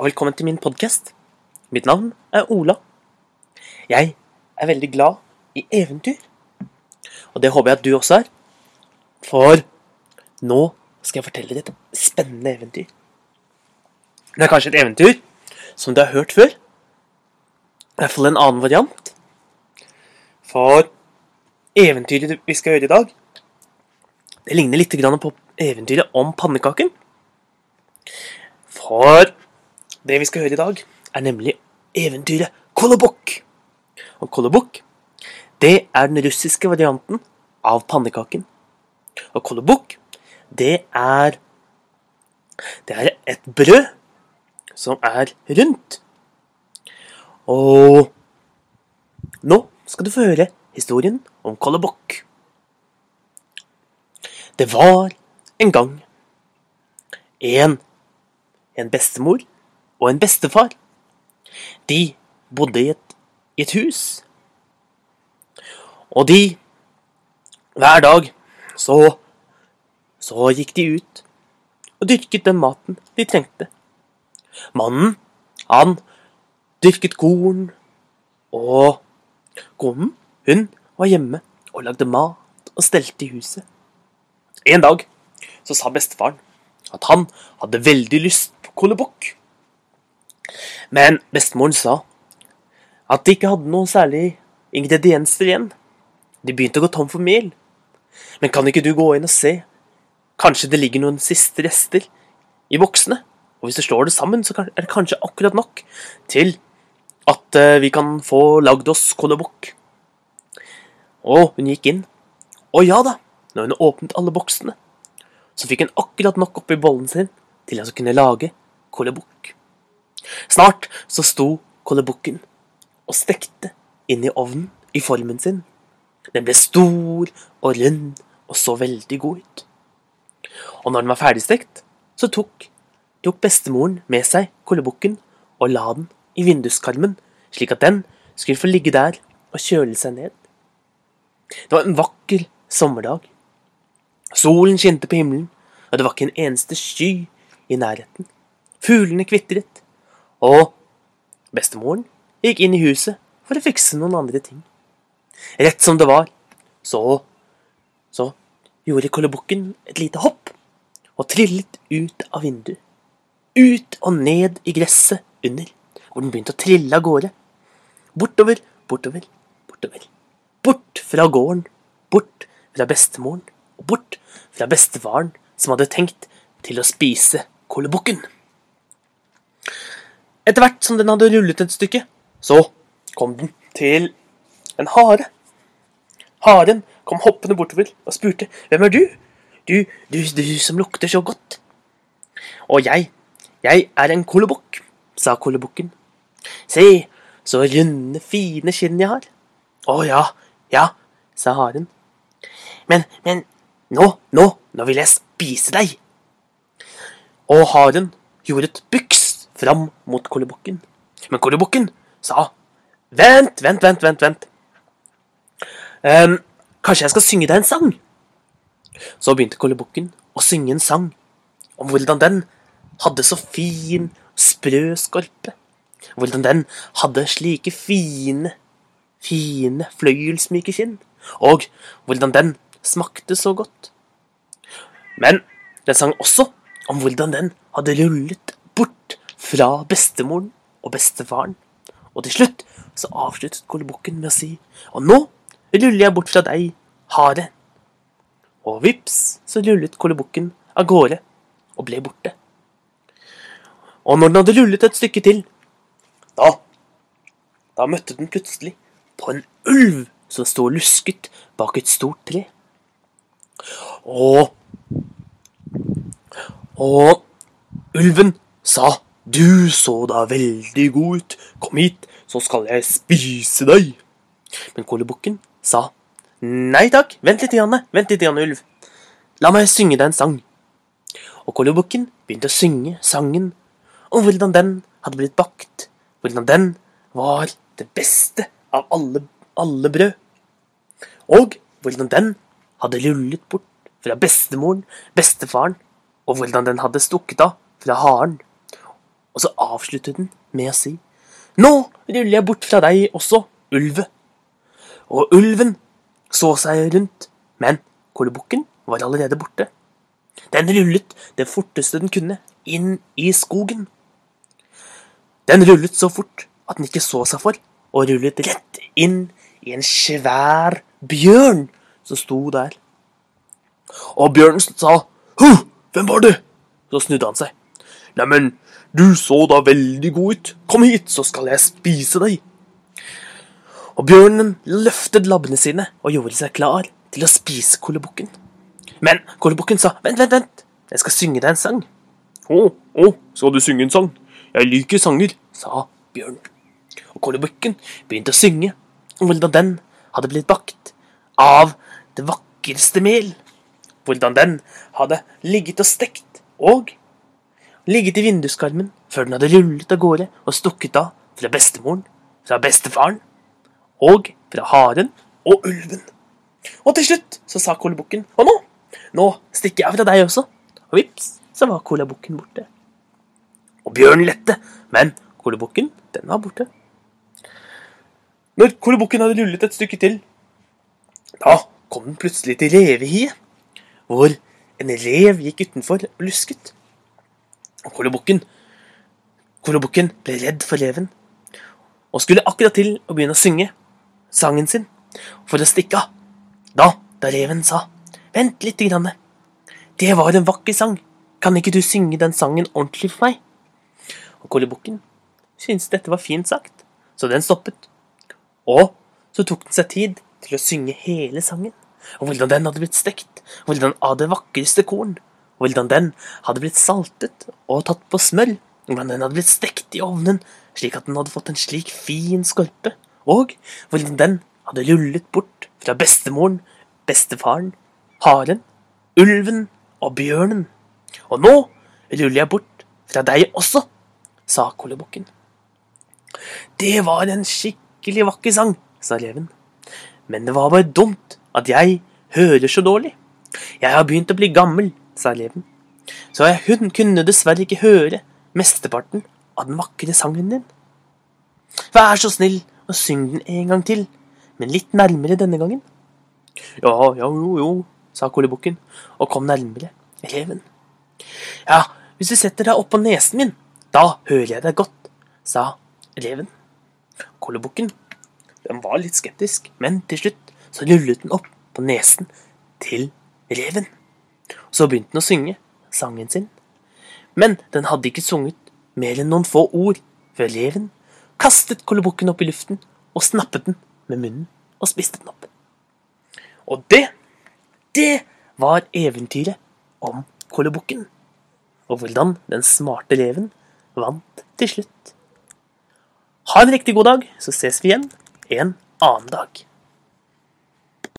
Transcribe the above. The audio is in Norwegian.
og velkommen til min podkast. Mitt navn er Ola. Jeg er veldig glad i eventyr. Og det håper jeg at du også er. For nå skal jeg fortelle deg et spennende eventyr. Det er kanskje et eventyr som du har hørt før. I hvert fall en annen variant. For eventyret vi skal gjøre i dag, det ligner litt på eventyret om pannekaken. For det vi skal høre i dag, er nemlig eventyret Kolobok. Og Kolobok, det er den russiske varianten av pannekaken. Og Kolobok, det er Det er et brød som er rundt. Og nå skal du få høre historien om Kolobok. Det var en gang en en bestemor og en bestefar. De bodde i et, i et hus. Og de Hver dag så Så gikk de ut og dyrket den maten de trengte. Mannen, han dyrket korn, og konen, hun var hjemme og lagde mat og stelte i huset. En dag så sa bestefaren at han hadde veldig lyst på kolebukk. Men bestemoren sa at de ikke hadde noe særlig ingredienser igjen. De begynte å gå tom for mel. Men kan ikke du gå inn og se? Kanskje det ligger noen siste rester i boksene? Og hvis du slår det sammen, så er det kanskje akkurat nok til at eh, vi kan få lagd oss kolobokk. Og hun gikk inn. Og ja da, når hun åpnet alle boksene, så fikk hun akkurat nok oppi bollen sin til at hun kunne lage kolebukk. Snart så sto kolebukken og stekte inn i ovnen i formen sin. Den ble stor og rund og så veldig god ut. Og når den var ferdigstekt, så tok, tok bestemoren med seg kolebukken og la den i vinduskarmen, slik at den skulle få ligge der og kjøle seg ned. Det var en vakker sommerdag. Solen skinte på himmelen, og det var ikke en eneste sky i nærheten. Fuglene kvitret, og bestemoren gikk inn i huset for å fikse noen andre ting. Rett som det var, så så gjorde kolobukken et lite hopp og trillet ut av vinduet. Ut og ned i gresset under, hvor den begynte å trille av gårde. Bortover, bortover, bortover. Bort fra gården, bort fra bestemoren og bort fra bestefaren, som hadde tenkt til å spise kolebukken. Etter hvert som den hadde rullet et stykke, så kom den til en hare. Haren kom hoppende bortover og spurte, 'Hvem er du?' Du, du, du som lukter så godt. Og jeg, jeg er en kolebukk, sa kolebukken. Se, så runde, fine skinn jeg har. Å ja, ja, sa haren. Men, men, nå, nå, nå vil jeg spise deg. Og haren gjorde et byks fram mot kollebukken. Men kollebukken sa vent, vent, vent, vent. vent. Um, kanskje jeg skal synge deg en sang? Så begynte kollebukken å synge en sang om hvordan den hadde så fin, sprø skorpe. Hvordan den hadde slike fine, fine fløyelsmyke kinn. Og hvordan den smakte så godt. Men den sang også om hvordan den hadde rullet bort fra bestemoren og bestefaren. Og til slutt så avsluttet kolibukken med å si Og nå ruller jeg bort fra deg, hare. Og vips så rullet kolibukken av gårde og ble borte. Og når den hadde rullet et stykke til, da Da møtte den plutselig på en ulv som sto og lusket bak et stort tre. Og Og ulven sa du så da veldig god ut, kom hit, så skal jeg spise deg. Men kolebukken sa nei takk, vent litt, Janne, vent litt, Janne Ulv. La meg synge deg en sang. Og kolebukken begynte å synge sangen om hvordan den hadde blitt bakt, hvordan den var det beste av alle, alle brød, og hvordan den hadde rullet bort fra bestemoren, bestefaren, og hvordan den hadde stukket av fra haren. Og så avsluttet den med å si Nå ruller jeg bort fra deg også, ulve. Og ulven så seg rundt, men kålebukken var allerede borte. Den rullet det forteste den kunne, inn i skogen. Den rullet så fort at den ikke så seg for, og rullet rett inn i en svær bjørn som sto der. Og bjørnen sa Hu, hvem var det? Så snudde han seg. Neimen, du så da veldig god ut. Kom hit, så skal jeg spise deg. Og bjørnen løftet labbene sine og gjorde seg klar til å spise kolebukken. Men kolebukken sa vent, vent, vent, jeg skal synge deg en sang. Å, å, skal du synge en sang? Jeg liker sanger, sa bjørnen. Og kolebukken begynte å synge om hvordan den hadde blitt bakt av det vakreste mel. Hvordan den hadde ligget og stekt og ligget i vinduskarmen før den hadde rullet av gårde og stukket av fra bestemoren, fra bestefaren og fra haren og ulven. Og til slutt så sa kolebukken Og nå, nå stikker jeg fra deg også. Og vips, så var kolebukken borte. Og bjørnen lette, men kolebukken, den var borte. Når kolebukken hadde rullet et stykke til, da kom den plutselig til revehiet, hvor en rev gikk utenfor og lusket. Kolobukken Kolebukken ble redd for reven, og skulle akkurat til å begynne å synge sangen sin for å stikke av. Da, da reven sa, vent lite grann, det var en vakker sang, kan ikke du synge den sangen ordentlig for meg? Og kolebukken syntes dette var fint sagt, så den stoppet. Og så tok den seg tid til å synge hele sangen, og hvordan den hadde blitt stekt, hvordan av det vakreste korn, og hvordan den hadde blitt saltet og tatt på smør, hvordan den hadde blitt stekt i ovnen slik at den hadde fått en slik fin skorpe, og hvordan den hadde rullet bort fra bestemoren, bestefaren, haren, ulven og bjørnen. Og nå ruller jeg bort fra deg også, sa kolebukken. Det var en skikkelig vakker sang, sa reven. Men det var bare dumt at jeg hører så dårlig. Jeg har begynt å bli gammel, sa eleven. Så hun kunne dessverre ikke høre mesteparten av den vakre sangen din. Vær så snill og syng den en gang til, men litt nærmere denne gangen. Ja, ja, jo, jo, sa kolebukken og kom nærmere reven. Ja, hvis du setter deg oppå nesen min, da hører jeg deg godt, sa reven. Kolebukken var litt skeptisk, men til slutt så rullet den opp på nesen til reven. Så begynte den å synge sangen sin. Men den hadde ikke sunget mer enn noen få ord før reven kastet kolobukken opp i luften og snappet den med munnen og spiste den opp. Og det, det var eventyret om kolobukken. og hvordan den smarte reven vant til slutt. Ha en riktig god dag, så ses vi igjen en annen dag.